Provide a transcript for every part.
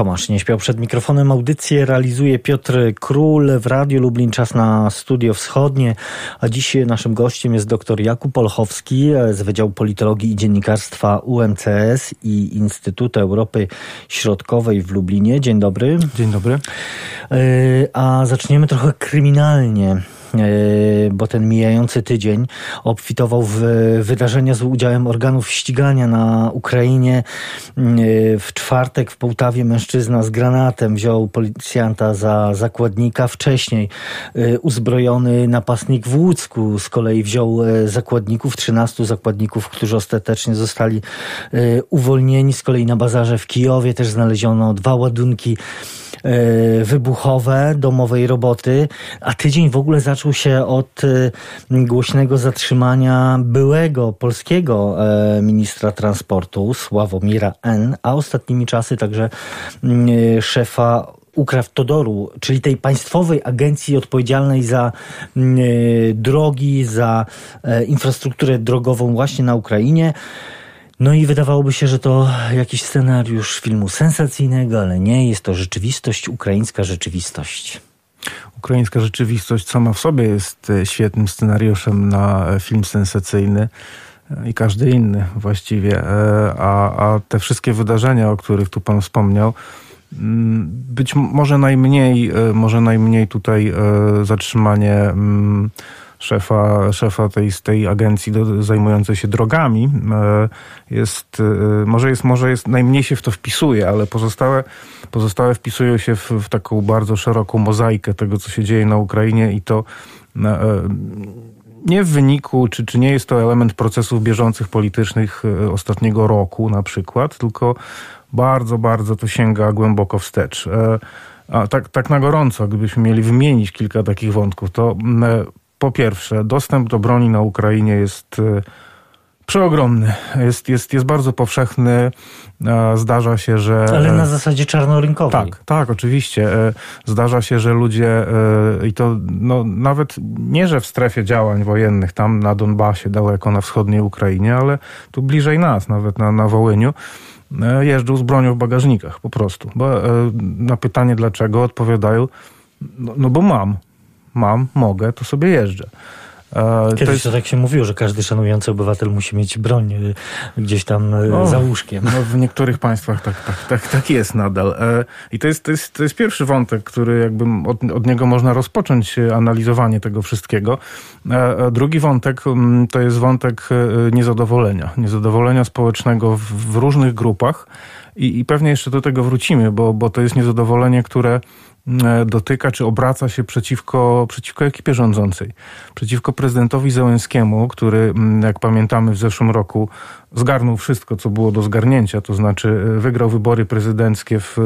Tomasz nie śpiał przed mikrofonem. Audycję realizuje Piotr Król w Radiu Lublin, czas na Studio Wschodnie. A dziś naszym gościem jest dr Jakub Olchowski z Wydziału Politologii i Dziennikarstwa UMCS i Instytutu Europy Środkowej w Lublinie. Dzień dobry. Dzień dobry. E, a zaczniemy trochę kryminalnie. E, bo ten mijający tydzień obfitował w wydarzenia z udziałem organów ścigania na Ukrainie. E, w czwartek w Połtawie mężczyzna z granatem wziął policjanta za zakładnika. Wcześniej e, uzbrojony napastnik w Łódzku z kolei wziął zakładników, 13 zakładników, którzy ostatecznie zostali uwolnieni. Z kolei na bazarze w Kijowie też znaleziono dwa ładunki E, wybuchowe, domowej roboty, a tydzień w ogóle zaczął się od e, głośnego zatrzymania byłego polskiego e, ministra transportu Sławomira N., a ostatnimi czasy także szefa Ukrawtodoru, czyli tej państwowej agencji odpowiedzialnej za drogi, za infrastrukturę drogową właśnie na Ukrainie. No i wydawałoby się, że to jakiś scenariusz filmu sensacyjnego, ale nie, jest to rzeczywistość, ukraińska rzeczywistość. Ukraińska rzeczywistość sama w sobie jest e, świetnym scenariuszem na e, film sensacyjny e, i każdy inny właściwie. A, a te wszystkie wydarzenia, o których tu pan wspomniał, mm, być może najmniej, może najmniej tutaj zatrzymanie mm, szefa, szefa tej, tej agencji do, zajmującej się drogami e, jest, e, może jest, może jest, najmniej się w to wpisuje, ale pozostałe, pozostałe wpisują się w, w taką bardzo szeroką mozaikę tego, co się dzieje na Ukrainie i to e, nie w wyniku, czy, czy nie jest to element procesów bieżących politycznych ostatniego roku na przykład, tylko bardzo, bardzo to sięga głęboko wstecz. A tak, tak na gorąco, gdybyśmy mieli wymienić kilka takich wątków, to po pierwsze, dostęp do broni na Ukrainie jest e, przeogromny. Jest, jest, jest bardzo powszechny. Zdarza się, że. Ale na zasadzie czarnorynkowej. Tak, tak, oczywiście. E, zdarza się, że ludzie, e, i to no, nawet nie, że w strefie działań wojennych, tam na Donbasie, daleko na wschodniej Ukrainie, ale tu bliżej nas, nawet na, na Wołyniu, jeżdżą z bronią w bagażnikach po prostu. Bo na pytanie dlaczego odpowiadają, no, no bo mam mam, mogę, to sobie jeżdżę. E, Kiedyś to, jest... to, tak się mówiło, że każdy szanujący obywatel musi mieć broń e, gdzieś tam no, za łóżkiem. No, w niektórych państwach tak, tak, tak, tak jest nadal. I to jest, to, jest, to jest pierwszy wątek, który jakby od, od niego można rozpocząć analizowanie tego wszystkiego. Drugi wątek mm, to jest wątek niezadowolenia. Niezadowolenia społecznego w, w różnych grupach. I, I pewnie jeszcze do tego wrócimy, bo, bo to jest niezadowolenie, które E, dotyka czy obraca się przeciwko, przeciwko ekipie rządzącej, przeciwko prezydentowi Zełenskiemu, który, mm, jak pamiętamy, w zeszłym roku zgarnął wszystko, co było do zgarnięcia, to znaczy e, wygrał wybory prezydenckie w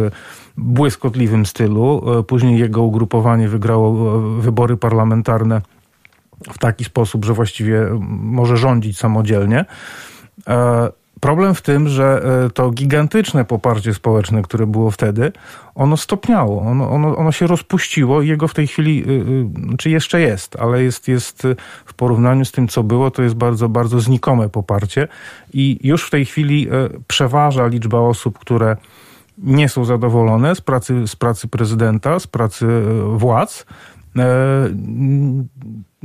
błyskotliwym stylu, e, później jego ugrupowanie wygrało wybory parlamentarne w taki sposób, że właściwie może rządzić samodzielnie. Problem w tym, że e, to gigantyczne poparcie społeczne, które było wtedy, ono stopniało, ono, ono, ono się rozpuściło i jego w tej chwili, y, czy jeszcze jest, ale jest, jest w porównaniu z tym, co było, to jest bardzo, bardzo znikome poparcie i już w tej chwili e, przeważa liczba osób, które nie są zadowolone z pracy, z pracy prezydenta, z pracy e, władz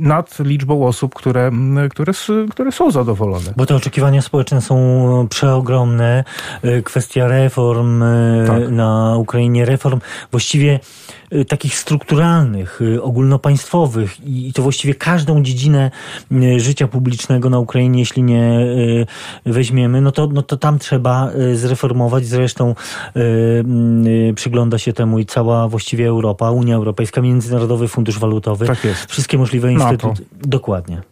nad liczbą osób, które, które, które są zadowolone. Bo te oczekiwania społeczne są przeogromne. Y, kwestia reform y, tak. na Ukrainie, reform właściwie y, takich strukturalnych, ogólnopaństwowych i to właściwie każdą dziedzinę życia publicznego na Ukrainie, jeśli nie weźmiemy, no to, no to tam trzeba zreformować. Zresztą przygląda się temu i cała właściwie Europa, Unia Europejska, Międzynarodowy Fundusz Walutowy. Tak jest. Wszystkie możliwe instytucje Instytut. Dokładnie.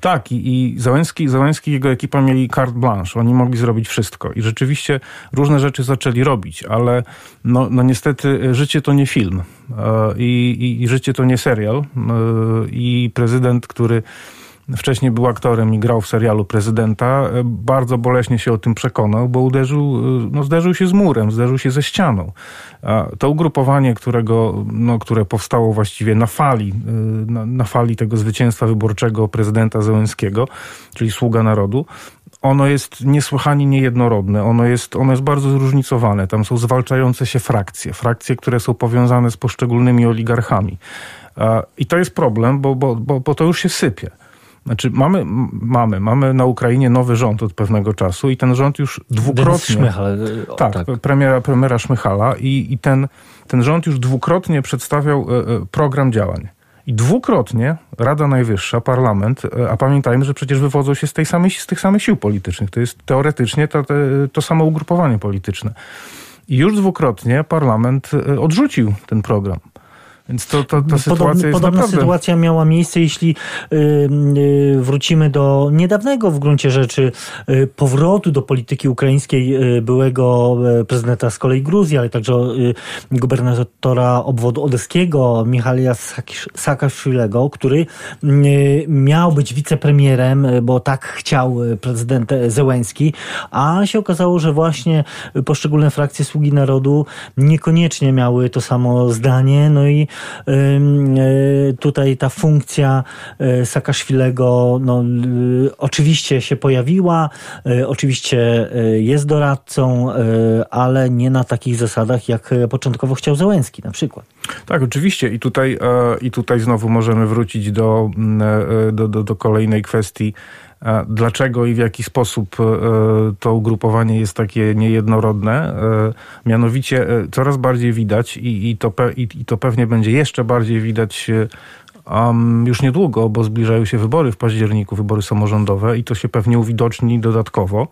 Tak, i, i Załęski, Załęski i jego ekipa mieli carte blanche. Oni mogli zrobić wszystko. I rzeczywiście różne rzeczy zaczęli robić, ale no, no niestety życie to nie film. E, I, i, i życie to nie serial. E, I prezydent, który wcześniej był aktorem i grał w serialu prezydenta, bardzo boleśnie się o tym przekonał, bo uderzył, no, zderzył się z murem, zderzył się ze ścianą. A to ugrupowanie, którego, no, które powstało właściwie na fali, na, na fali tego zwycięstwa wyborczego prezydenta Zełenskiego, czyli Sługa Narodu, ono jest niesłychanie niejednorodne, ono jest, ono jest bardzo zróżnicowane. Tam są zwalczające się frakcje, frakcje, które są powiązane z poszczególnymi oligarchami. I to jest problem, bo, bo, bo, bo to już się sypie. Znaczy mamy, mamy, mamy na Ukrainie nowy rząd od pewnego czasu i ten rząd już dwukrotnie... Szmychal, o, tak, tak, premiera, premiera Szmychala i, i ten, ten rząd już dwukrotnie przedstawiał e, e, program działań. I dwukrotnie Rada Najwyższa, parlament, e, a pamiętajmy, że przecież wywodzą się z, tej samej, z tych samych sił politycznych. To jest teoretycznie to, to samo ugrupowanie polityczne. I już dwukrotnie parlament odrzucił ten program. Więc to, to, ta sytuacja Podobna, jest podobna naprawdę... sytuacja miała miejsce, jeśli y, y, wrócimy do niedawnego w gruncie rzeczy y, powrotu do polityki ukraińskiej y, byłego prezydenta z kolei Gruzji, ale także gubernatora obwodu odeskiego Michalia Saakaszwilego, który miał być wicepremierem, bo tak chciał prezydent Zełenski, a się okazało, że właśnie poszczególne frakcje Sługi Narodu niekoniecznie miały to samo zdanie, no i tutaj ta funkcja e, Sakaszwilego no, oczywiście się pojawiła, e, oczywiście jest doradcą, ale nie na takich zasadach, jak początkowo chciał Załęski na przykład. Tak, oczywiście i tutaj, i tutaj znowu możemy wrócić do, do, do, do kolejnej kwestii Dlaczego i w jaki sposób e, to ugrupowanie jest takie niejednorodne? E, mianowicie e, coraz bardziej widać i, i, to, i, i to pewnie będzie jeszcze bardziej widać um, już niedługo, bo zbliżają się wybory w październiku, wybory samorządowe i to się pewnie uwidoczni dodatkowo.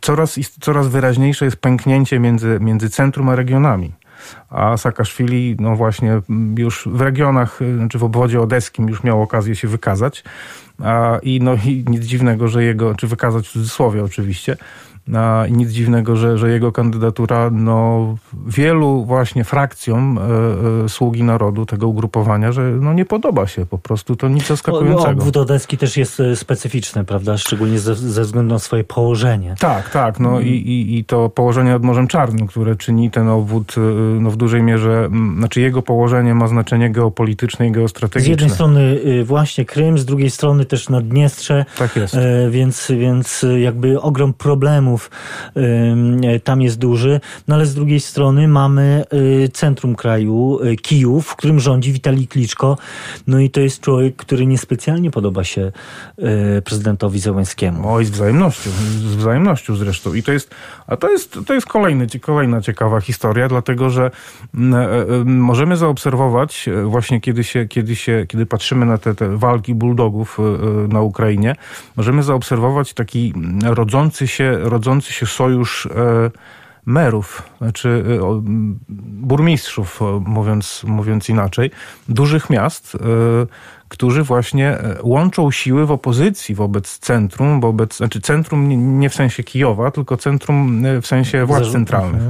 Coraz, coraz wyraźniejsze jest pęknięcie między, między centrum a regionami a Saakaszwili no właśnie już w regionach, y, znaczy w obwodzie odeskim już miał okazję się wykazać. A, i, no, i nic dziwnego, że jego, czy wykazać w cudzysłowie oczywiście, i nic dziwnego, że, że jego kandydatura no, wielu właśnie frakcjom e, e, Sługi Narodu, tego ugrupowania, że no, nie podoba się po prostu. To nic zaskakującego. Obwód Odeski też jest e, specyficzny, prawda? Szczególnie ze, ze względu na swoje położenie. Tak, tak. No mm. i, i, i to położenie nad Morzem Czarnym, które czyni ten obwód e, no, w dużej mierze, znaczy jego położenie ma znaczenie geopolityczne i geostrategiczne. Z jednej strony właśnie Krym, z drugiej strony też Naddniestrze. Tak jest. Więc, więc jakby ogrom problemów tam jest duży, no ale z drugiej strony mamy y, centrum kraju, y, Kijów, w którym rządzi Witalij Kliczko, no i to jest człowiek, który niespecjalnie podoba się y, prezydentowi Zełenskiemu. Oj, z wzajemnością, z wzajemnością zresztą. I to jest, a to jest, to jest kolejny, kolejna ciekawa historia, dlatego że mm, e, e, możemy zaobserwować e, właśnie kiedy się, kiedy się, kiedy patrzymy na te, te walki bulldogów na Ukrainie, możemy zaobserwować taki rodzący się, rodzący się sojusz merów, znaczy burmistrzów, mówiąc, mówiąc inaczej, dużych miast, którzy właśnie łączą siły w opozycji wobec centrum, wobec, znaczy centrum nie w sensie Kijowa, tylko centrum w sensie władz centralnych.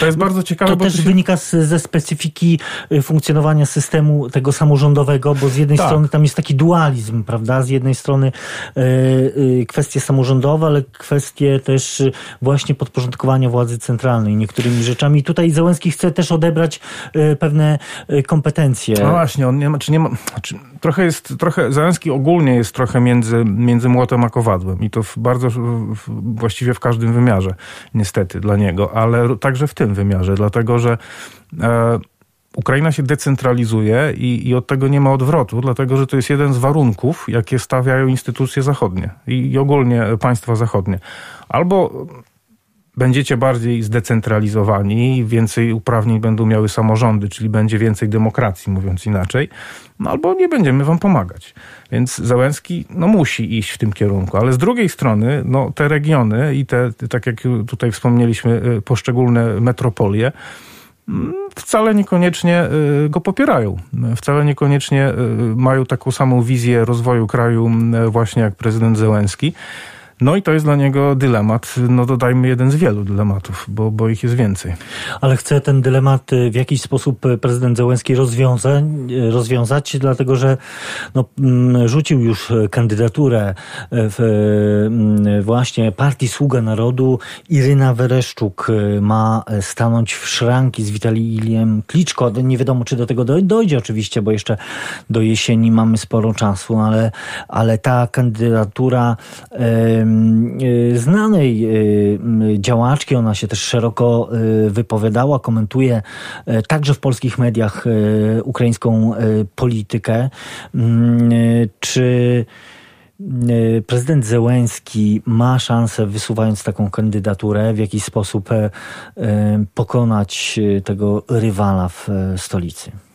To jest bardzo ciekawe. To też się... wynika z, ze specyfiki y, funkcjonowania systemu tego samorządowego, bo z jednej tak. strony tam jest taki dualizm, prawda? Z jednej strony y, y, kwestie samorządowe, ale kwestie też właśnie podporządkowania władzy centralnej niektórymi rzeczami. I tutaj Załęski chce też odebrać pewne kompetencje. No właśnie, on nie ma, czy nie ma, czy trochę jest, trochę, Załęski ogólnie jest trochę między, między młotem a kowadłem i to w bardzo, w, właściwie w każdym wymiarze, niestety dla niego, ale także w tym wymiarze, dlatego że e, Ukraina się decentralizuje i, i, od tego nie ma odwrotu, dlatego że to jest jeden z warunków, jakie stawiają instytucje zachodnie i, i ogólnie państwa zachodnie. Albo będziecie bardziej zdecentralizowani, więcej uprawnień będą miały samorządy, czyli będzie więcej demokracji, mówiąc inaczej, no albo nie będziemy wam pomagać. Więc Załęski no, musi iść w tym kierunku, ale z drugiej strony no, te regiony i te, tak jak tutaj wspomnieliśmy, y, poszczególne metropolie, mm, wcale niekoniecznie y, go popierają. Wcale niekoniecznie y, mają taką samą wizję rozwoju kraju właśnie jak prezydent Zełenski. No i to jest dla niego dylemat, no dodajmy jeden z wielu dylematów, bo, bo ich jest więcej. Ale chce ten dylemat w jakiś sposób prezydent Zełenski rozwiąza, rozwiązać, dlatego że no, mm, rzucił już kandydaturę w mm, właśnie partii Sługa Narodu. Iryna Wereszczuk ma stanąć w szranki z Witaliem Kliczko. Nie wiadomo, czy do tego dojdzie oczywiście, bo jeszcze do jesieni mamy sporo czasu, ale, ale ta kandydatura znanej e, działaczki, ona się też szeroko e, wypowiadała, komentuje także w polskich mediach ukraińską politykę. Czy prezydent Zełenski ma szansę, wysuwając taką kandydaturę, w jakiś sposób pokonać tego rywala w stolicy?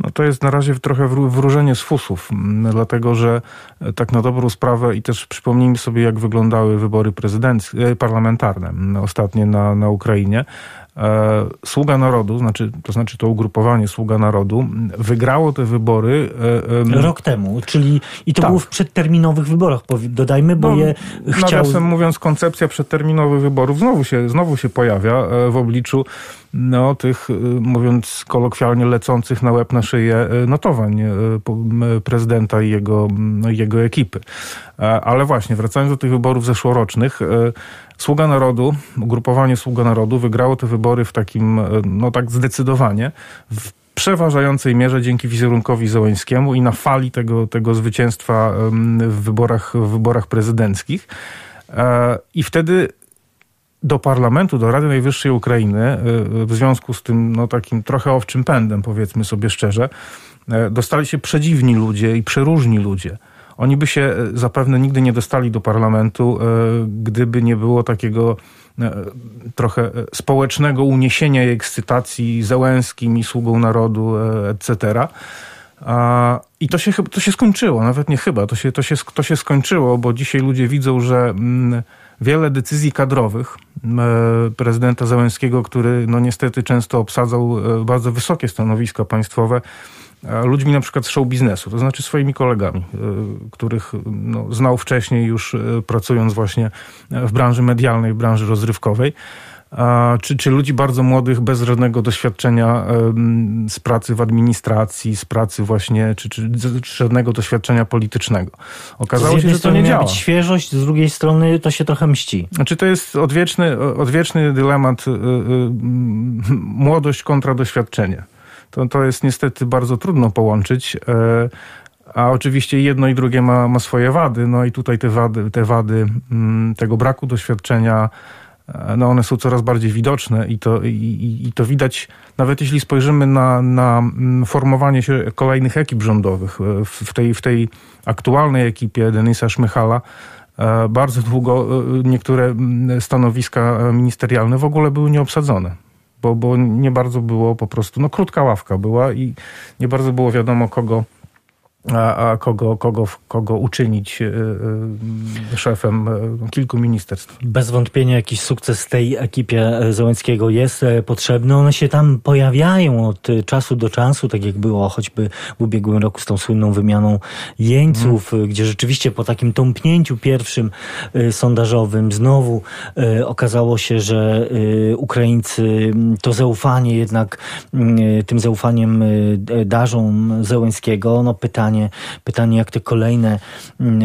No to jest na razie trochę wróżenie z fusów, dlatego że e, tak na dobrą sprawę i też przypomnijmy sobie, jak wyglądały wybory prezydenckie, parlamentarne ostatnie na, na Ukrainie. E, Sługa Narodu, znaczy, to znaczy to ugrupowanie Sługa Narodu, wygrało te wybory. E, Rok temu, czyli i to tak. było w przedterminowych wyborach, dodajmy, bo no, je chciał... Nawiasem mówiąc, koncepcja przedterminowych wyborów znowu się, znowu się pojawia e, w obliczu no, tych, mówiąc kolokwialnie, lecących na łeb na szyję notowań prezydenta i jego, jego ekipy. Ale właśnie, wracając do tych wyborów zeszłorocznych, Sługa Narodu, ugrupowanie Sługa Narodu wygrało te wybory w takim, e, no tak zdecydowanie, w przeważającej mierze dzięki wizerunkowi Zełańskiemu i na fali tego, tego zwycięstwa w wyborach, w wyborach prezydenckich. E, I wtedy do parlamentu, do Rady Najwyższej Ukrainy, e, w związku z tym no, takim trochę owczym pędem, powiedzmy sobie szczerze, dostali się przedziwni ludzie i przeróżni ludzie. Oni by się e, zapewne nigdy nie dostali do parlamentu, e, gdyby nie było takiego e, trochę społecznego uniesienia i ekscytacji Zełęskim i sługą narodu, etc. I to się, to się skończyło, nawet nie chyba, to się, to, się, to się skończyło, bo dzisiaj ludzie widzą, że mm, wiele decyzji kadrowych prezydenta Zełęskiego, który no niestety często obsadzał bardzo wysokie stanowiska państwowe, ludźmi na przykład z show biznesu, to znaczy swoimi kolegami, e, których no, znał wcześniej już e, pracując właśnie w branży medialnej, w branży rozrywkowej. Czy, czy ludzi bardzo młodych, bez żadnego doświadczenia z pracy w administracji, z pracy właśnie, czy, czy żadnego doświadczenia politycznego. Okazało się, że to nie działa. być świeżość, z drugiej strony to się trochę mści. Znaczy to jest odwieczny, odwieczny dylemat y, y, młodość kontra doświadczenie to, to jest niestety bardzo trudno połączyć. E, a oczywiście jedno i drugie ma, ma swoje wady. No i tutaj te wady, te wady mm, tego braku doświadczenia, no one są coraz bardziej widoczne i to, i, i to widać, nawet jeśli spojrzymy na, na mm, formowanie się kolejnych ekip rządowych. E, w tej, w tej aktualnej ekipie Denisa Szmychala bardzo długo niektóre mm, stanowiska ministerialne w ogóle były nieobsadzone bo, bo nie bardzo było po prostu, no krótka ławka była i nie bardzo było wiadomo kogo a, a kogo, kogo, kogo uczynić e, e, szefem e, kilku ministerstw. Bez wątpienia jakiś sukces tej ekipie Załęckiego jest potrzebny. One się tam pojawiają od czasu do czasu, tak jak było choćby w ubiegłym roku z tą słynną wymianą jeńców, hmm. gdzie rzeczywiście po takim tąpnięciu pierwszym sondażowym znowu okazało się, że Ukraińcy to zaufanie jednak tym zaufaniem darzą Zełęskiego. No pytanie, pytanie, pytanie jak te kolejne mm,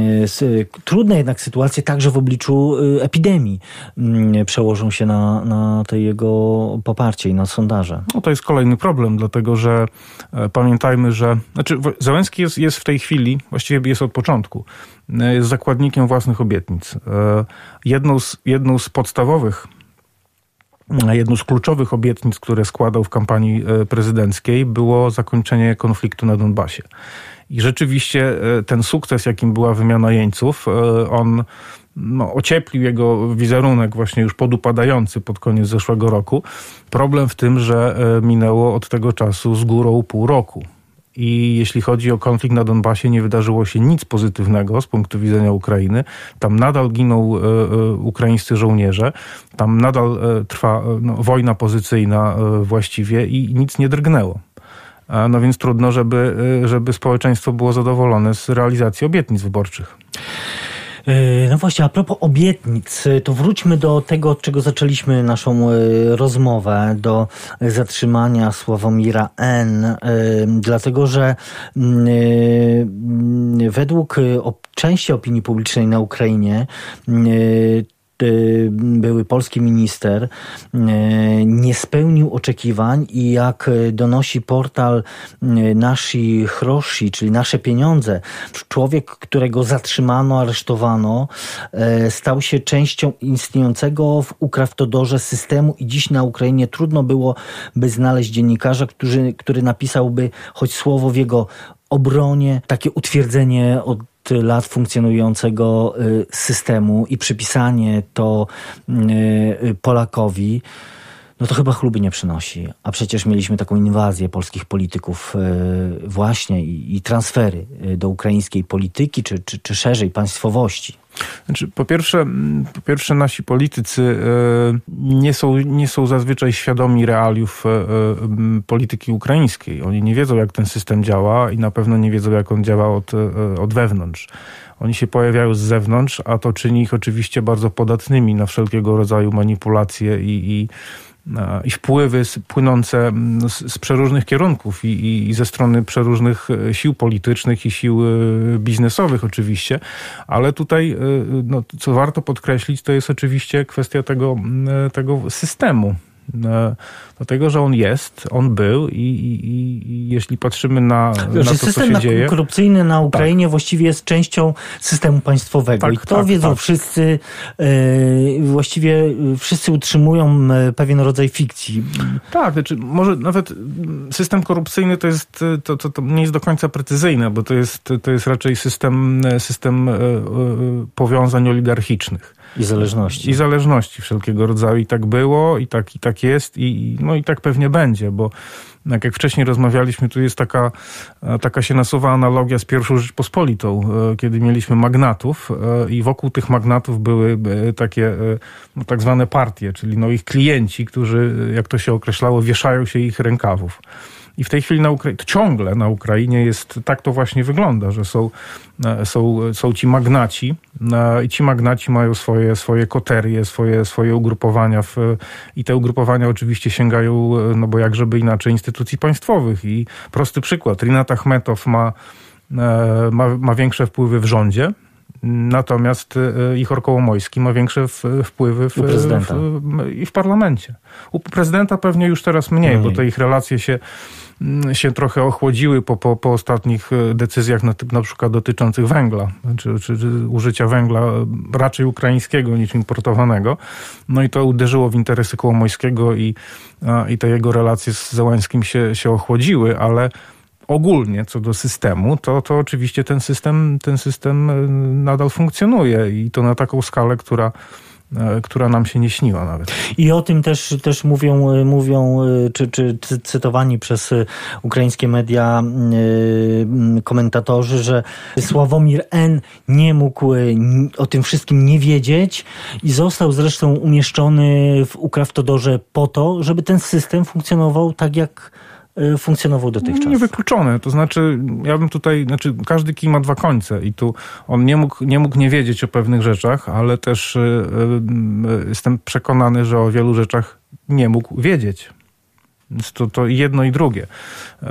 trudne jednak sytuacje, także w obliczu y, epidemii mm, przełożą się na, na te jego poparcie i na sondaże. No to jest kolejny problem, dlatego że e, pamiętajmy, że znaczy Załęski jest, jest w tej chwili, właściwie jest od początku, e, jest zakładnikiem własnych obietnic. E, jedną z, jedną z podstawowych jedną z kluczowych obietnic, które składał w kampanii prezydenckiej, było zakończenie konfliktu na Donbasie. I rzeczywiście e, ten sukces, jakim była wymiana jeńców, e, on no, ocieplił jego wizerunek właśnie już podupadający pod koniec zeszłego roku. Problem w tym, że e, minęło od tego czasu z górą pół roku. I jeśli chodzi o konflikt na Donbasie, nie wydarzyło się nic pozytywnego z punktu widzenia Ukrainy. Tam nadal giną e, e, ukraińscy żołnierze, tam nadal e, trwa no, wojna pozycyjna właściwie i nic nie drgnęło. No więc trudno, żeby, żeby społeczeństwo było zadowolone z realizacji obietnic wyborczych. No właśnie, a propos obietnic, to wróćmy do tego, od czego zaczęliśmy naszą rozmowę, do zatrzymania Sławomira N., dlatego że mm, według części opinii publicznej na Ukrainie Y, były polski minister, y, nie spełnił oczekiwań i jak donosi portal y, Nasi Chroshi, czyli Nasze Pieniądze, człowiek, którego zatrzymano, aresztowano, stał się częścią istniejącego w Ukrawtodorze systemu i dziś na Ukrainie trudno byłoby znaleźć dziennikarza, który, który napisałby choć słowo w jego obronie, takie utwierdzenie od lat funkcjonującego y, systemu i przypisanie to y, y, Polakowi, no to chyba chluby nie przynosi. A przecież mieliśmy taką inwazję polskich polityków właśnie i, transfery do ukraińskiej polityki, czy, czy, czy szerzej państwowości. Znaczy, po, pierwsze, po pierwsze, nasi politycy e, nie są, nie są zazwyczaj świadomi realiów e, e, polityki ukraińskiej. Oni nie wiedzą, jak ten system działa i na pewno nie wiedzą, jak on działa od, od wewnątrz. Oni się pojawiają z zewnątrz, a to czyni ich oczywiście bardzo podatnymi na wszelkiego rodzaju manipulacje i, i i wpływy płynące mm, z, z przeróżnych kierunków i, i, i, ze strony przeróżnych e, sił politycznych i sił e, biznesowych oczywiście, ale tutaj, e, no, co warto podkreślić, to jest oczywiście kwestia tego, tego systemu do tego, że on jest, on był i, i, i jeśli patrzymy na, na to, system co się dzieje... korupcyjny na Ukrainie tak. właściwie jest częścią systemu państwowego tak, i to tak, wiedzą tak. wszyscy, yy, właściwie wszyscy utrzymują e, pewien rodzaj fikcji. Tak, znaczy może nawet system korupcyjny to jest, to, to, to nie jest do końca precyzyjne, bo to jest, to jest raczej system, system powiązań oligarchicznych. I zależności. I zależności wszelkiego rodzaju. I tak było, i tak, i tak jest, i, no i tak pewnie będzie, bo jak, wcześniej rozmawialiśmy, tu jest taka, e, taka się nasuwa analogia z pierwszą Rzeczpospolitą, e, kiedy mieliśmy magnatów e, i wokół tych magnatów były takie no, tak zwane partie, czyli no ich klienci, którzy, jak to się określało, wieszają się ich rękawów. I w tej chwili na Ukra- ciągle na Ukrainie jest, tak to właśnie wygląda, że są, e, są, są ci magnaci e, i ci magnaci mają swoje, swoje koterie, swoje, swoje ugrupowania w, i te ugrupowania oczywiście sięgają, e, no bo jak żeby inaczej, instytucji państwowych. I prosty przykład, Rinat Achmetow ma, ma, ma większe wpływy w rządzie, Natomiast Ichor Kołomojski ma większe wpływy w, w, i w parlamencie. U prezydenta pewnie już teraz mniej, bo te ich relacje się Mm, się trochę ochłodziły po, po, po ostatnich e, decyzjach na, na przykład dotyczących węgla, czy, czy, czy, użycia węgla raczej ukraińskiego niż importowanego. No i to uderzyło w interesy Kołomojskiego i, i te jego relacje z Zełańskim się, się ochłodziły, ale ogólnie co do systemu, to, to oczywiście ten system, ten system e, nadal funkcjonuje i to na taką skalę, która E, która nam się nie śniła nawet. I o tym też, też mówią, e, mówią czy, czy cytowani przez ukraińskie media komentatorzy, że Sławomir N. nie mógł o tym wszystkim nie wiedzieć i został zresztą umieszczony w Ukrawtodorze po to, żeby ten system funkcjonował tak jak funkcjonował dotychczas. Niewykluczone. To znaczy, ja bym tutaj, znaczy każdy kij ma dwa końce i tu on nie mógł, nie mógł nie wiedzieć o pewnych rzeczach, ale też yy, jestem przekonany, że o wielu rzeczach nie mógł wiedzieć. To, to jedno i drugie. E,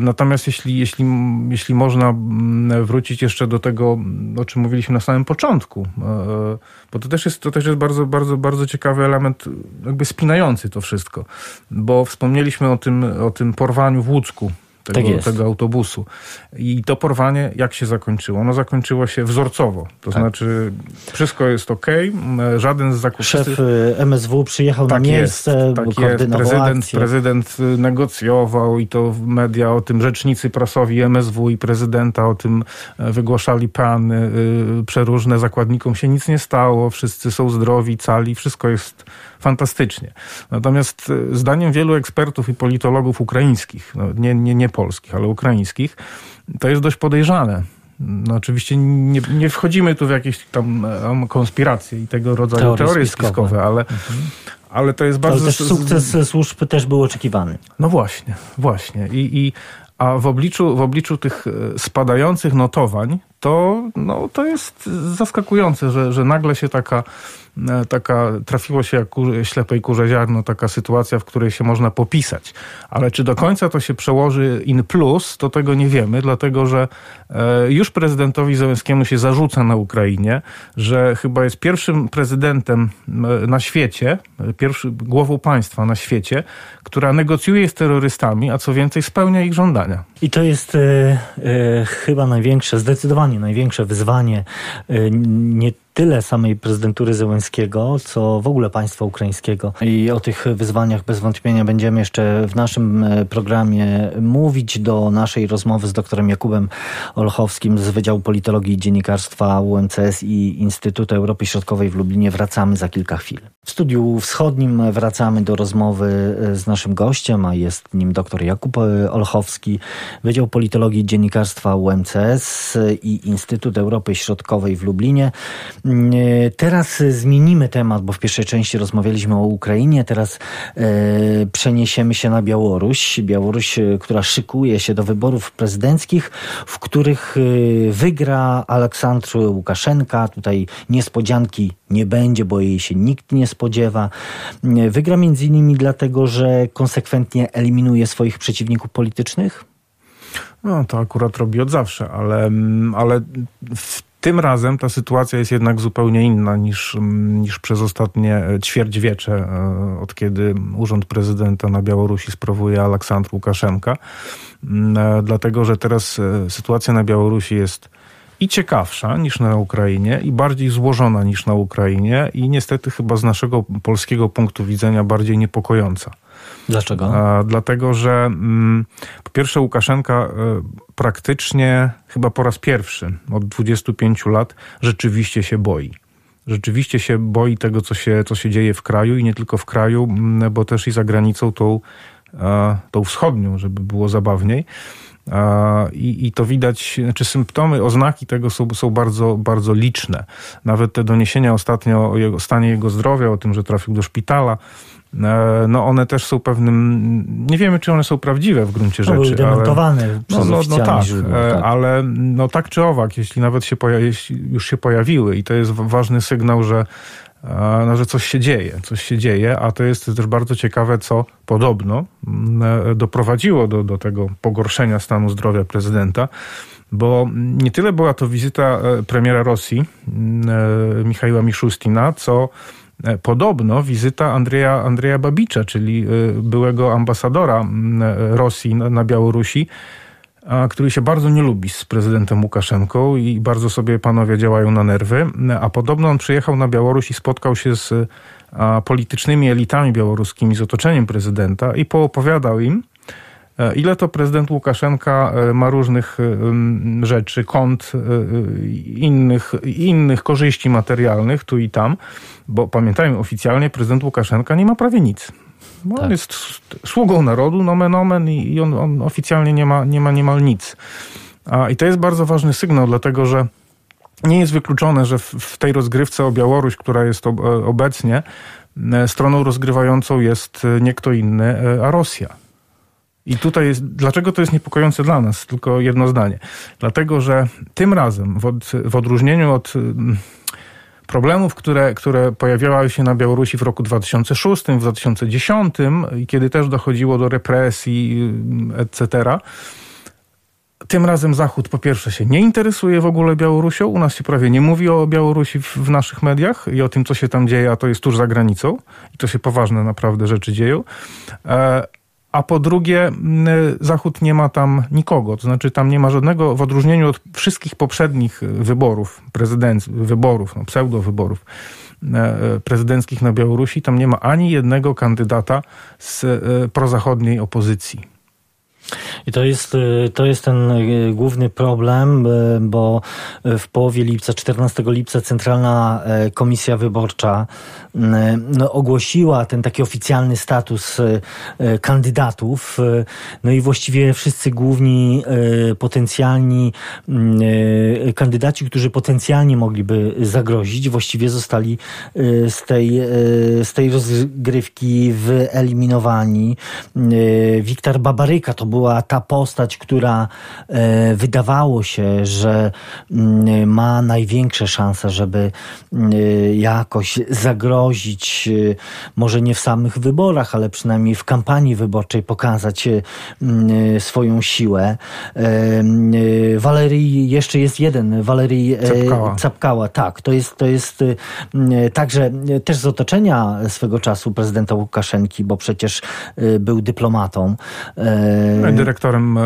natomiast jeśli, jeśli, jeśli można mm, wrócić jeszcze do tego, o czym mówiliśmy na samym początku, e, bo to też jest, to też jest bardzo, bardzo, bardzo ciekawy element, jakby spinający to wszystko. Bo wspomnieliśmy o tym, o tym porwaniu w Łódzku tego, tak tego autobusu. I to porwanie jak się zakończyło? Ono zakończyło się wzorcowo. To tak. znaczy wszystko jest ok, żaden z zakupów... Szef y, MSW przyjechał tak na miejsce, jest, tak jest. Prezydent, prezydent y, negocjował i to media o tym, rzecznicy prasowi MSW i prezydenta o tym e, wygłaszali plany y, przeróżne. Zakładnikom się nic nie stało, wszyscy są zdrowi, cali, wszystko jest fantastycznie. Natomiast zdaniem wielu ekspertów i politologów ukraińskich, no nie, nie, nie polskich, ale ukraińskich, to jest dość podejrzane. No oczywiście nie, nie wchodzimy tu w jakieś tam konspiracje i tego rodzaju teorie, teorie spiskowe, spiskowe ale, mhm. ale to jest bardzo... Ale też sukces służb też był oczekiwany. No właśnie, właśnie. I, i A w obliczu, w obliczu tych spadających notowań, to, no, to jest zaskakujące, że, że nagle się taka E, taka, trafiło się jak kurze, ślepej kurze ziarno, taka sytuacja, w której się można popisać. Ale czy do końca to się przełoży in plus, to tego nie wiemy, dlatego że e, już prezydentowi Zełenskiemu się zarzuca na Ukrainie, że chyba jest pierwszym prezydentem e, na świecie, pierwszy głową państwa na świecie, która negocjuje z terrorystami, a co więcej spełnia ich żądania. I to jest e, e, chyba największe, zdecydowanie największe wyzwanie e, nie tyle samej prezydentury Zełenskiego, co w ogóle państwa ukraińskiego. I o tych wyzwaniach bez wątpienia będziemy jeszcze w naszym e, programie mówić. Do naszej rozmowy z doktorem Jakubem Olchowskim z Wydziału Politologii i Dziennikarstwa UMCS i Instytutu Europy Środkowej w Lublinie wracamy za kilka chwil. W studiu wschodnim wracamy do rozmowy e, z naszym gościem, a jest nim dr Jakub e, Olchowski, Wydział Politologii i Dziennikarstwa UMCS i Instytut Europy Środkowej w Lublinie. Mm, e, teraz zmienimy temat, bo w pierwszej części rozmawialiśmy o Ukrainie, teraz przeniesiemy się na Białoruś. Białoruś, która szykuje się do wyborów prezydenckich, w których wygra Aleksandr Łukaszenka. Tutaj niespodzianki nie będzie, bo jej się nikt nie spodziewa. Wygra między innymi dlatego, że konsekwentnie eliminuje swoich przeciwników politycznych? No, to akurat robi od zawsze, ale, mm, ale w tym razem ta sytuacja jest jednak zupełnie inna niż, niż przez ostatnie ćwierćwiecze, e, od kiedy urząd prezydenta na Białorusi sprawuje Aleksandr Łukaszenka. Mm, e, dlatego, że teraz e, sytuacja na Białorusi jest i ciekawsza niż na Ukrainie, i bardziej złożona niż na Ukrainie, i niestety chyba z naszego polskiego punktu widzenia bardziej niepokojąca. Dlaczego? dlatego, że mm, po pierwsze Łukaszenka e, praktycznie chyba po raz pierwszy od 25 lat rzeczywiście się boi. Rzeczywiście się boi tego, co się, co się dzieje w kraju i nie tylko w kraju, mm, bo też i za granicą tą, tą wschodnią, żeby było zabawniej. I, I, to widać, znaczy symptomy, oznaki tego są, są bardzo, bardzo liczne. Nawet te doniesienia ostatnio o jego, stanie jego zdrowia, o tym, że trafił do szpitala, E, no one też są pewnym, nie wiemy czy one są prawdziwe w gruncie rzeczy. Były dementowane ale, przez no, no, no tak, źródło, e, tak, ale no tak czy owak, jeśli nawet się jeśli już się pojawiły i to jest ważny sygnał, że no, że coś się dzieje, coś się dzieje, a to jest też bardzo ciekawe, co podobno doprowadziło do, do tego pogorszenia stanu zdrowia prezydenta, bo nie tyle była to wizyta premiera Rosji, Michała Miszustina, co E, podobno wizyta Andrzeja, Andrzeja Babicza, czyli e, byłego ambasadora e, Rosji na Białorusi, który się bardzo nie lubi z prezydentem Łukaszenką i bardzo sobie panowie działają na nerwy. A podobno on przyjechał na Białoruś i spotkał się z politycznymi elitami białoruskimi, z otoczeniem prezydenta i poopowiadał im, E, ile to prezydent Łukaszenka e, ma różnych e, rzeczy, kont, innych, innych korzyści materialnych tu i tam, bo pamiętajmy, oficjalnie prezydent Łukaszenka nie ma prawie nic. Bo tak. On jest sługą narodu, nomen omen i on, on oficjalnie nie ma, nie ma niemal nic. A, I to jest bardzo ważny sygnał, dlatego że nie jest wykluczone, że w, w tej rozgrywce o Białoruś, która jest ob, obecnie, stroną rozgrywającą jest nie kto inny, a Rosja. I tutaj jest, dlaczego to jest niepokojące dla nas? Tylko jedno zdanie. Dlatego, że tym razem, w, od, w odróżnieniu od problemów, które, które pojawiały się na Białorusi w roku 2006, w 2010, kiedy też dochodziło do represji, mm, etc., tym razem Zachód po pierwsze się nie interesuje w ogóle Białorusią. U nas się prawie nie mówi o Białorusi w, w, naszych mediach i o tym, co się tam dzieje, a to jest tuż za granicą. I to się poważne naprawdę rzeczy dzieją. E, a po drugie Zachód nie ma tam nikogo, to znaczy tam nie ma żadnego, w odróżnieniu od wszystkich poprzednich wyborów, prezydent, wyborów, no, pseudo-wyborów e, prezydenckich na Białorusi, tam nie ma ani jednego kandydata z e, prozachodniej opozycji. I to jest, y, to jest ten y, główny problem, y, bo w połowie lipca, 14 lipca Centralna Komisja Wyborcza no, ogłosiła ten taki oficjalny status kandydatów. No i właściwie wszyscy główni potencjalni kandydaci, którzy potencjalnie mogliby zagrozić, właściwie zostali z tej, z tej rozgrywki wyeliminowani. Wiktor Babaryka to była ta postać, która e, wydawało się, że mm, ma największe szanse, żeby mm, jakoś zagrozić, e, może nie w samych wyborach, ale przynajmniej w kampanii wyborczej pokazać mm, swoją siłę. Walerii, jeszcze jest jeden, Walerii Capkała. Capkała. Tak, to jest, to jest także też z otoczenia swego czasu prezydenta Łukaszenki, bo przecież był dyplomatą. Dyrektorem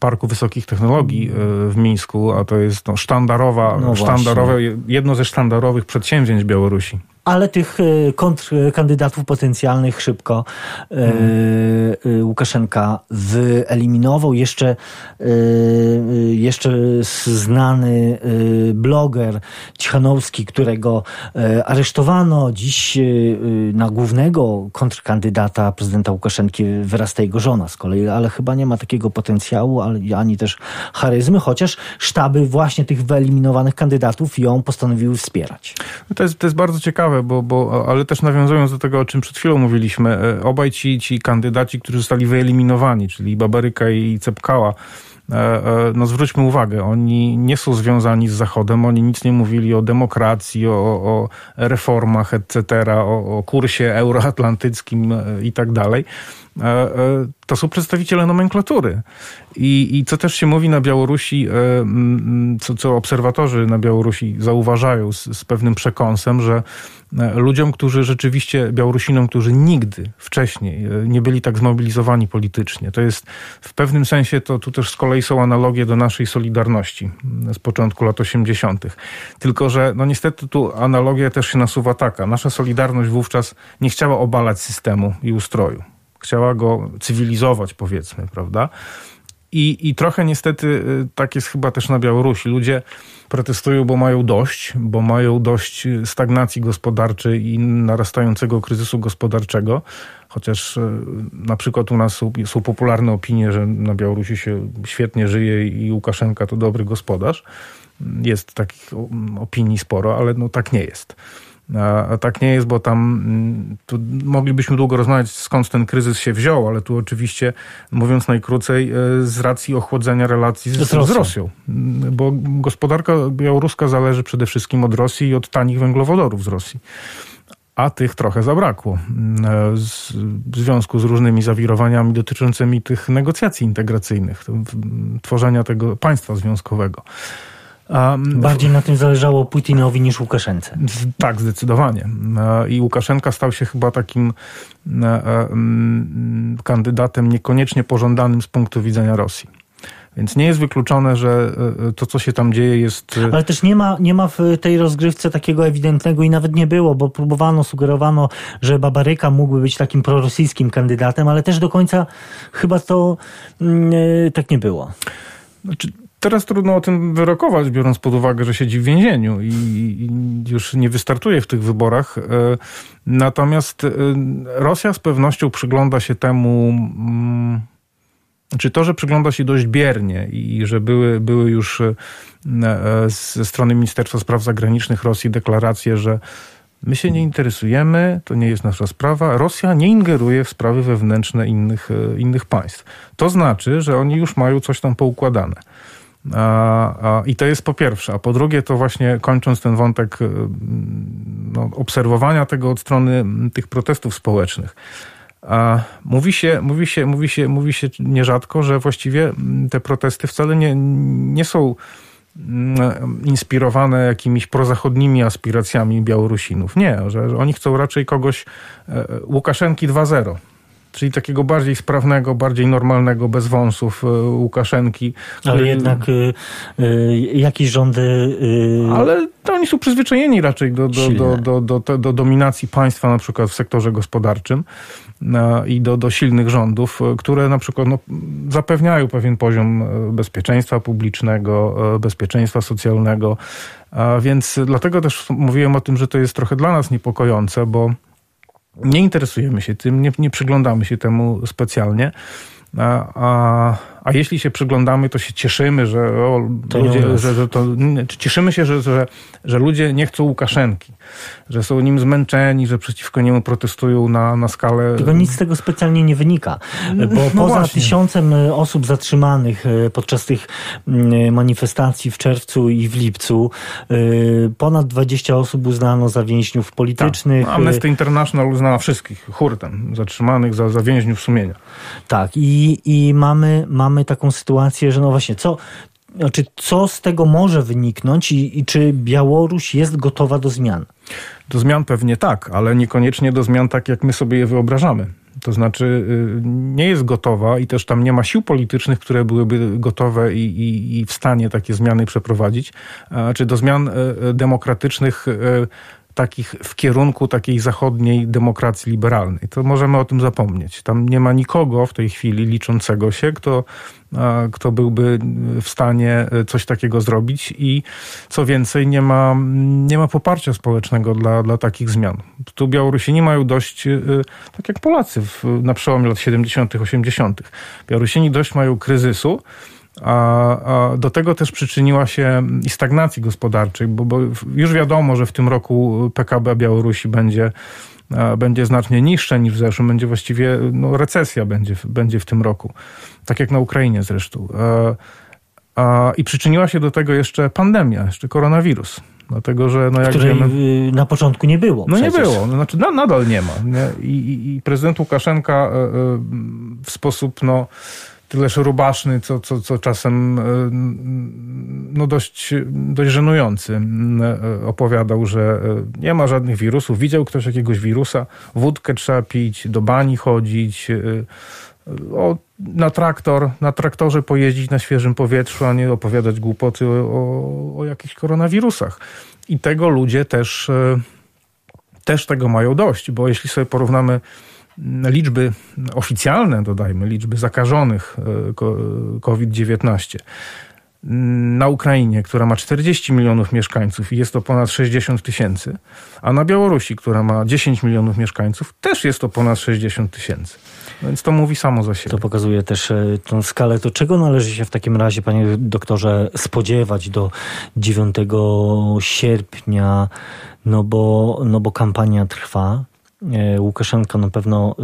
Parku Wysokich Technologii w Mińsku, a to jest no, sztandarowa, no sztandarowe, jedno ze sztandarowych przedsięwzięć Białorusi ale tych e, kontrkandydatów potencjalnych szybko hmm. Łukaszenka wyeliminował. Jeszcze, jeszcze znany bloger Cichanowski, którego aresztowano dziś na głównego kontrkandydata prezydenta Łukaszenki wyrasta jego żona z kolei, ale chyba nie ma takiego potencjału, ani też charyzmy, chociaż sztaby właśnie tych wyeliminowanych kandydatów ją postanowiły wspierać. To jest, to jest bardzo ciekawe ciekawe, bo, bo, ale też nawiązując do tego, o czym przed chwilą mówiliśmy, e, obaj ci, ci kandydaci, którzy zostali wyeliminowani, czyli Babaryka i Cepkała, no zwróćmy uwagę, oni nie są związani z Zachodem, oni nic nie mówili o demokracji, o, o reformach, etc., o, o kursie euroatlantyckim i tak dalej. To są przedstawiciele nomenklatury. I, I co też się mówi na Białorusi, co, co obserwatorzy na Białorusi zauważają z, z pewnym przekąsem, że E, ludziom, którzy rzeczywiście, Białorusinom, którzy nigdy wcześniej e, nie byli tak zmobilizowani politycznie. To jest w pewnym sensie, to tu też z kolei są analogie do naszej Solidarności z początku lat 80. Tylko, że no niestety tu analogia też się nasuwa taka. Nasza Solidarność wówczas nie chciała obalać systemu i ustroju. Chciała go cywilizować, powiedzmy, prawda? I, I trochę niestety y, tak jest chyba też na Białorusi. Ludzie protestują, bo mają dość, bo mają dość stagnacji gospodarczej i narastającego kryzysu gospodarczego. Chociaż y, na przykład u nas są, są popularne opinie, że na Białorusi się świetnie żyje i Łukaszenka to dobry gospodarz. Jest takich opinii sporo, ale no tak nie jest. A tak nie jest, bo tam mm, tu moglibyśmy długo rozmawiać, skąd ten kryzys się wziął, ale tu oczywiście, mówiąc najkrócej, e, z racji ochłodzenia relacji z, z, Rosją. z Rosją. Bo gospodarka białoruska zależy przede wszystkim od Rosji i od tanich węglowodorów z Rosji a tych trochę zabrakło e, w związku z różnymi zawirowaniami dotyczącymi tych negocjacji integracyjnych, tworzenia tego państwa związkowego. Bardziej na tym zależało Putinowi niż Łukaszence. Tak, zdecydowanie. I Łukaszenka stał się chyba takim e, e, kandydatem niekoniecznie pożądanym z punktu widzenia Rosji. Więc nie jest wykluczone, że e, to, co się tam dzieje, jest. Ale też nie ma, nie ma w tej rozgrywce takiego ewidentnego i nawet nie było, bo próbowano, sugerowano, że Babaryka mógłby być takim prorosyjskim kandydatem, ale też do końca chyba to mm, tak nie było. Znaczy, Teraz trudno o tym wyrokować, biorąc pod uwagę, że siedzi w więzieniu i, już nie wystartuje w tych wyborach. E, natomiast e, Rosja z pewnością przygląda się temu, mm, czy to, że przygląda się dość biernie i że były, były już e, ze strony Ministerstwa Spraw Zagranicznych Rosji deklaracje, że My się nie interesujemy, to nie jest nasza sprawa. Rosja nie ingeruje w sprawy wewnętrzne innych, innych państw. To znaczy, że oni już mają coś tam poukładane. I to jest po pierwsze. A po drugie, to właśnie kończąc ten wątek y, no, obserwowania tego od strony tych protestów społecznych. Mówi się, mówi, się, mówi, się, mówi się nierzadko, że właściwie te protesty wcale nie, nie są inspirowane jakimiś prozachodnimi aspiracjami Białorusinów. Nie, że, że oni chcą raczej kogoś e, Łukaszenki 2.0 czyli takiego bardziej sprawnego, bardziej normalnego, bez wąsów e, Łukaszenki. Ale który... jednak y, y, jakieś rządy... Y... Ale to oni są przyzwyczajeni raczej do, do, do, do, do, do, do dominacji państwa na przykład w sektorze gospodarczym i do, do silnych rządów, które na przykład no, zapewniają pewien poziom bezpieczeństwa publicznego, bezpieczeństwa socjalnego. A więc dlatego też mówiłem o tym, że to jest trochę dla nas niepokojące, bo nie interesujemy się tym, nie, nie przyglądamy się temu specjalnie. A, a, a jeśli się przyglądamy, to się cieszymy, że o, To ludzie, że, że to, cieszymy się, że, że, że ludzie nie chcą Łukaszenki, że są nim zmęczeni, że przeciwko niemu protestują na, na skalę... Tylko nic z tego specjalnie nie wynika, bo no poza właśnie. tysiącem e, osób zatrzymanych e, podczas tych mm, manifestacji w czerwcu i w lipcu, e, ponad 20 osób uznano za więźniów politycznych. No, Amnesty International uznała wszystkich hurtem zatrzymanych za, za więźniów sumienia. Tak, i, i mamy, mamy taką sytuację, że no właśnie, co, znaczy, co z tego może wyniknąć i, i czy Białoruś jest gotowa do zmian? Do zmian pewnie tak, ale niekoniecznie do zmian tak, jak my sobie je wyobrażamy. To znaczy y, nie jest gotowa i też tam nie ma sił politycznych, które byłyby gotowe i, i, i w stanie takie zmiany przeprowadzić, czy do zmian y, demokratycznych y, takich w kierunku takiej zachodniej demokracji liberalnej. To możemy o tym zapomnieć. Tam nie ma nikogo w tej chwili liczącego się, kto, kto byłby w stanie y, coś takiego zrobić i co więcej, nie ma, nie ma poparcia społecznego dla, dla takich zmian. Tu Białorusini mają dość, y, tak jak Polacy w, na przełomie lat 70., 80. Białorusini dość mają kryzysu, do tego też przyczyniła się i stagnacji gospodarczej, bo, bo już wiadomo, że w tym roku PKB Białorusi będzie, a, będzie znacznie niższe niż w zeszłym. Będzie właściwie, no, recesja będzie, w- będzie w tym roku. Tak jak na Ukrainie zresztą. A, a, I przyczyniła się do tego jeszcze pandemia, jeszcze koronawirus. Dlatego, że no jak Której wiemy... y, na początku nie było. No nie przecież. było, no, znaczy na, nadal nie ma. Nie? I, i, I prezydent Łukaszenka e, e, w sposób no, tyleż rubaszny, co, co, co czasem e, no, dość, dość żenujący e, opowiadał, że e, nie ma żadnych wirusów. Widział ktoś jakiegoś wirusa, wódkę trzeba pić, do bani chodzić, o, na traktor, na traktorze pojeździć na świeżym powietrzu, a nie opowiadać głupoty o, o, jakichś koronawirusach. I tego ludzie też też tego mają dość, bo jeśli sobie porównamy liczby oficjalne, dodajmy, liczby zakażonych e, ko- COVID-19 mm, na Ukrainie, która ma 40 milionów mieszkańców i jest to ponad 60 tysięcy, a na Białorusi, która ma 10 milionów mieszkańców, też jest to ponad 60 tysięcy. Więc to mówi samo za siebie. To pokazuje też e, tą skalę. To czego należy się w takim razie, panie doktorze, spodziewać do 9 sierpnia? No bo, no bo kampania trwa. E, Łukaszenka na pewno y,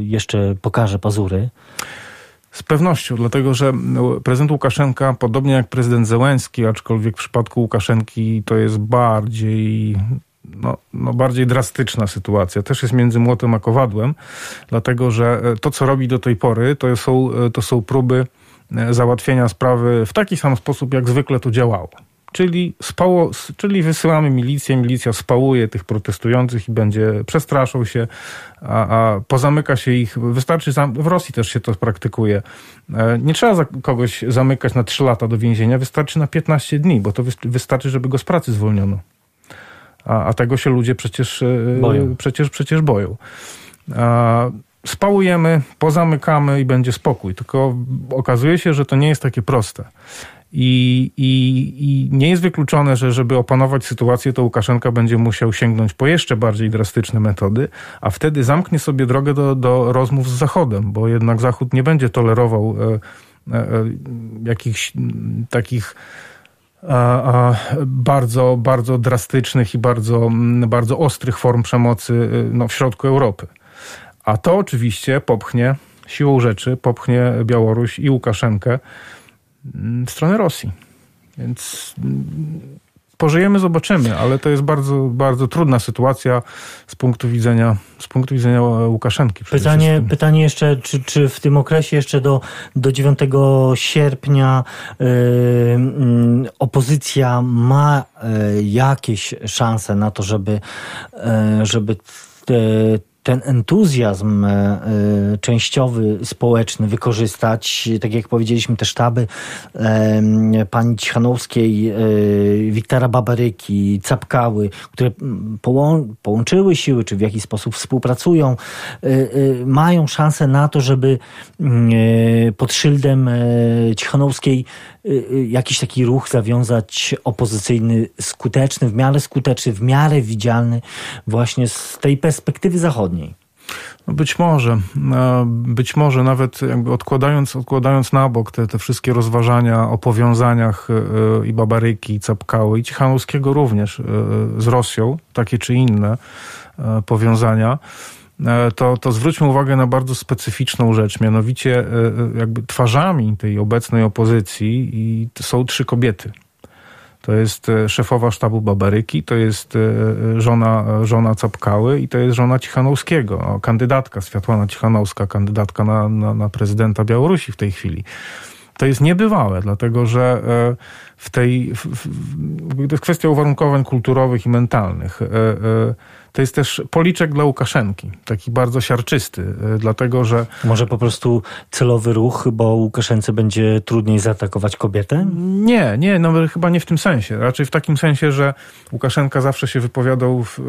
y, jeszcze pokaże pazury. Z pewnością, dlatego że no, prezydent Łukaszenka, podobnie jak prezydent Zełenski, aczkolwiek w przypadku Łukaszenki to jest bardziej, no, no bardziej drastyczna sytuacja. Też jest między młotem a kowadłem, dlatego że e, to, co robi do tej pory, to są, e, to są próby załatwienia sprawy w taki sam sposób, jak zwykle to działało. Czyli, spało, czyli wysyłamy milicję, milicja spałuje tych protestujących i będzie przestraszą się, a, a pozamyka się ich. Wystarczy, w Rosji też się to praktykuje. E, Nie trzeba za kogoś zamykać na 3 lata do więzienia, wystarczy na 15 dni, bo to wys- wystarczy, żeby go z pracy zwolniono. A, a tego się ludzie przecież e, Boją. Przecież, przecież boją. A, Spałujemy, pozamykamy i będzie spokój. Tylko okazuje się, że to nie jest takie proste. I, i, I nie jest wykluczone, że żeby opanować sytuację, to Łukaszenka będzie musiał sięgnąć po jeszcze bardziej drastyczne metody, a wtedy zamknie sobie drogę do, do rozmów z Zachodem, bo jednak Zachód nie będzie tolerował e, e, e, jakichś takich bardzo, bardzo drastycznych i bardzo, bardzo ostrych form przemocy y, no, w środku Europy. A to oczywiście popchnie siłą rzeczy, popchnie Białoruś i Łukaszenkę w stronę Rosji. Więc mm, pożyjemy, zobaczymy, ale to jest bardzo, bardzo trudna sytuacja z punktu widzenia, z punktu widzenia Łukaszenki. przede Pytanie, wszystkim. pytanie jeszcze, czy, czy w tym okresie jeszcze do, do 9 sierpnia y, mm, opozycja ma y, jakieś szanse na to, żeby, żeby te, ten entuzjazm y, y, częściowy, społeczny wykorzystać, tak jak powiedzieliśmy, te sztaby pani Cichanowskiej, y, Wiktora Babaryki, Capkały, które połą, połączyły siły, czy w jakiś sposób współpracują, mają szansę na to, żeby pod szyldem Cichanowskiej jakiś taki ruch zawiązać opozycyjny, skuteczny, w miarę skuteczny, w miarę widzialny właśnie z tej perspektywy zachodniej. No być może, być może nawet odkładając, odkładając na bok te, te wszystkie rozważania o powiązaniach i Babaryki, i Capkały, i Cichanowskiego również z Rosją, takie czy inne powiązania, to, to zwróćmy uwagę na bardzo specyficzną rzecz, mianowicie jakby twarzami tej obecnej opozycji są trzy kobiety. To jest e, szefowa sztabu Babaryki, to jest e, żona, żona Capkały i to jest żona Cichanowskiego, no, kandydatka Światłana Cichanowska, kandydatka na, na, na prezydenta Białorusi w tej chwili. To jest niebywałe, dlatego że e, w tej, w, w, to jest kwestia uwarunkowań kulturowych i mentalnych to jest też policzek dla Łukaszenki, taki bardzo siarczysty, e, dlatego że... Może po prostu celowy ruch, bo Łukaszence będzie trudniej zaatakować kobietę? Nie, nie, no chyba nie w tym sensie. Raczej w takim sensie, że Łukaszenka zawsze się wypowiadał w,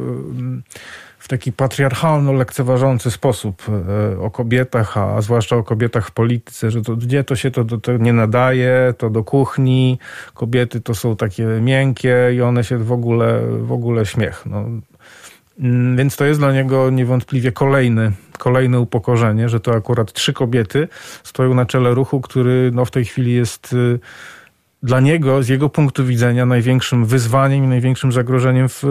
w taki patriarchalno-lekceważący sposób e, o kobietach, a zwłaszcza o kobietach w polityce, że to, gdzie to się to, to, to nie nadaje, to do kuchni, kobiety to są takie miękkie i one się w ogóle, w ogóle śmiech. No, więc to jest dla niego niewątpliwie kolejny, kolejne upokorzenie, że to akurat trzy kobiety stoją na czele ruchu, który no, w tej chwili jest y, dla niego, z jego punktu widzenia, największym wyzwaniem i największym zagrożeniem w,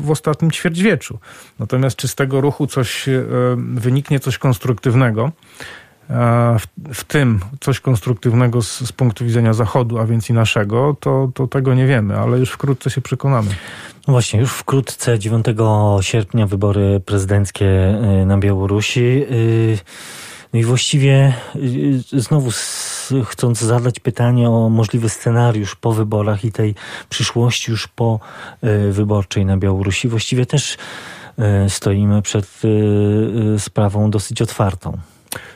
w ostatnim ćwierćwieczu. Natomiast czy z tego ruchu coś y, wyniknie, coś konstruktywnego, w, w, tym coś konstruktywnego z, z, punktu widzenia Zachodu, a więc i naszego, to, to tego nie wiemy, ale już wkrótce się przekonamy. No właśnie, już wkrótce, 9 sierpnia, wybory prezydenckie y, na Białorusi. Y, no i właściwie y, znowu chcąc zadać pytanie o możliwy scenariusz po wyborach i tej przyszłości już po wyborczej na Białorusi, właściwie też stoimy przed sprawą dosyć otwartą.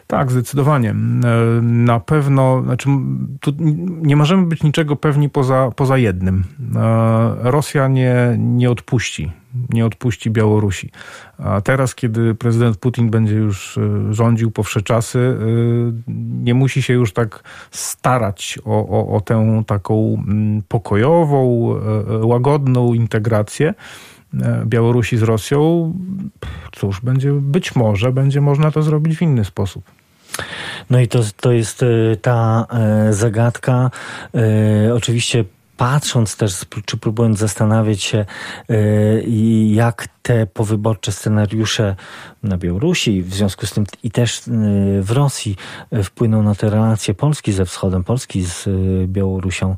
Tak, zdecydowanie. E, na pewno, znaczy, tu nie możemy być niczego pewni poza, poza jednym. E, Rosja nie, nie odpuści, nie odpuści Białorusi. A teraz, kiedy prezydent Putin będzie już e, rządził po wsze czasy, nie musi się już tak starać o, o, o tę taką pokojową, łagodną integrację Białorusi z Rosją, cóż, będzie, być może będzie można to zrobić w inny sposób. No i to, to jest e, ta e, zagadka. Oczywiście patrząc też, czy próbując zastanawiać się, y, jak te powyborcze scenariusze na Białorusi, w związku z tym i też y, w Rosji y, wpłyną na te relacje Polski ze wschodem, Polski z Białorusią.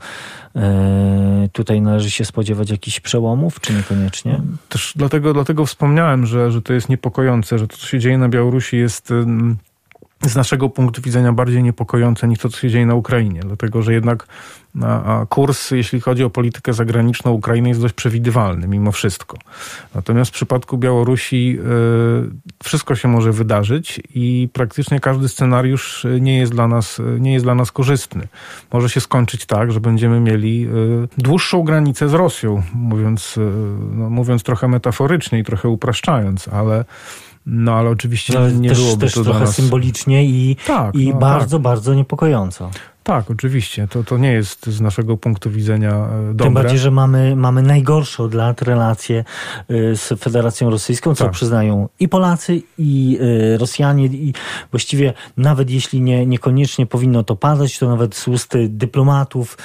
Tutaj należy się spodziewać jakichś przełomów, czy niekoniecznie? Też dlatego, dlatego wspomniałem, że, że to jest niepokojące, że to, co się dzieje na Białorusi jest z naszego punktu widzenia bardziej niepokojące niż to, co się dzieje na Ukrainie, dlatego że jednak kurs, jeśli chodzi o politykę zagraniczną Ukrainy, jest dość przewidywalny mimo wszystko. Natomiast w przypadku Białorusi e, wszystko się może wydarzyć i praktycznie każdy scenariusz nie jest dla nas, nie jest dla nas korzystny. Może się skończyć tak, że będziemy mieli e, dłuższą granicę z Rosją, mówiąc, e, no, mówiąc trochę metaforycznie i trochę upraszczając, ale no ale oczywiście no, nie też, byłoby też to trochę nas... symbolicznie i, tak, i no, bardzo, tak. bardzo niepokojąco. Tak, oczywiście. To, to nie jest z naszego punktu widzenia e, dobre. Tym bardziej, że mamy, mamy najgorsze od lat relacje e, z Federacją Rosyjską, co tak. przyznają i Polacy, i e, Rosjanie. I właściwie nawet jeśli nie, niekoniecznie powinno to padać, to nawet z ust dyplomatów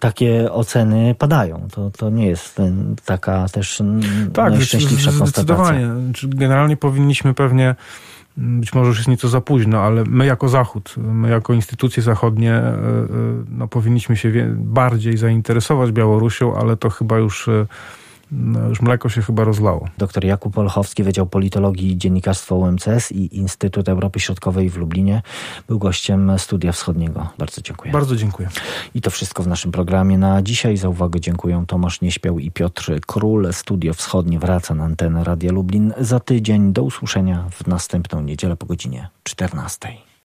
takie oceny padają. To, to nie jest taka też tak, najszczęśliwsza zdecydowanie. Generalnie powinniśmy pewnie być może już jest nieco za późno, ale my jako Zachód, my jako instytucje zachodnie e, e, no, powinniśmy się bardziej zainteresować Białorusią, ale to chyba już e, no, już mleko się chyba rozlało. Dr Jakub Olchowski, Wydział Politologii i Dziennikarstwa UMCS i Instytut Europy Środkowej w Lublinie, był gościem Studia Wschodniego. Bardzo dziękuję. Bardzo dziękuję. I to wszystko w naszym programie na dzisiaj. Za uwagę dziękuję Tomasz Nieśpiał i Piotr Król. Studio Wschodnie wraca na antenę Radia Lublin za tydzień. Do usłyszenia w następną niedzielę po godzinie 14.